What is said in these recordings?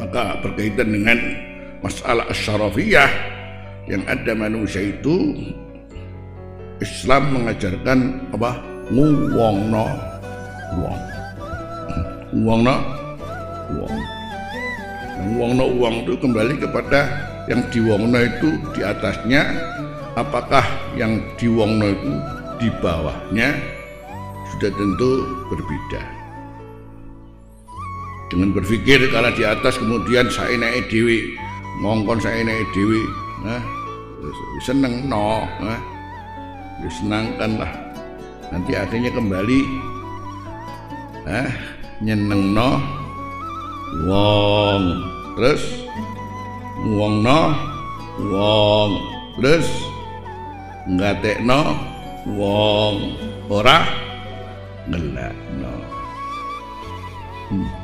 maka berkaitan dengan masalah asyarafiyah yang ada manusia itu Islam mengajarkan apa? Nguwongno. Wong nguwongno. Wong nguwongno uang itu kembali kepada yang diwongno itu di atasnya. Apakah yang diwongno itu di bawahnya? Sudah tentu berbeda dengan berpikir kalau di atas kemudian saya naik dewi. Ngongkon saya naik dewi. Nah seneng no nah, disenangkan lah. Nanti akhirnya kembali eh nyeneng no. Wong terus. Wong no. Wong terus. No. Wong ora. No. Hmm.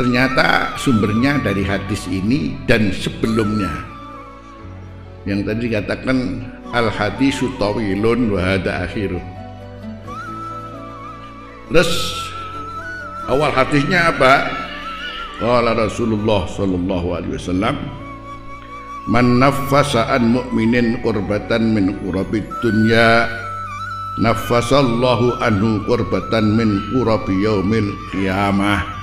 Ternyata sumbernya dari hadis ini dan sebelumnya. Yang tadi dikatakan al hadis tawilun wa hada akhiru. Terus awal hadisnya apa? Qala Rasulullah sallallahu alaihi wasallam Man naffasa an mu'minin qurbatan min qurabid dunya Naffasallahu anhu qurbatan min qurabi yaumil qiyamah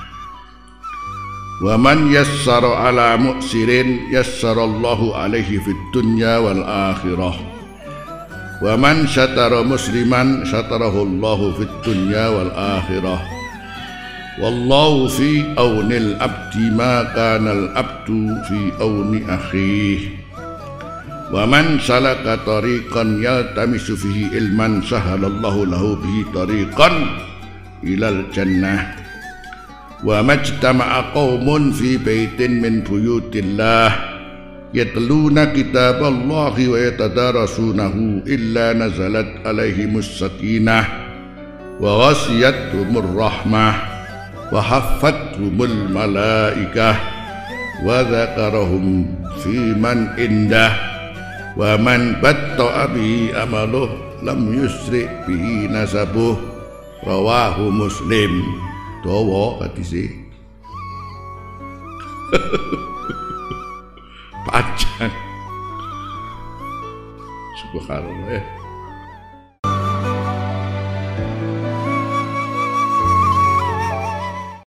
ومن يسر على مؤسر يسر الله عليه في الدنيا والآخرة. ومن شتر مسلما شتره الله في الدنيا والآخرة. والله في أون الأبد ما كان الأبد في أون أخيه. ومن سلك طريقا يلتمس فيه علما سهل الله له به طريقا إلى الجنة. وما اجتمع قوم في بيت من بيوت الله يتلون كتاب الله ويتدارسونه إلا نزلت عليهم السكينة وغسيتهم الرحمة وحفتهم الملائكة وذكرهم في من عنده ومن بطأ به أمله لم يسرق به نسبه رواه مسلم dawa hadise panjang subhanallah ya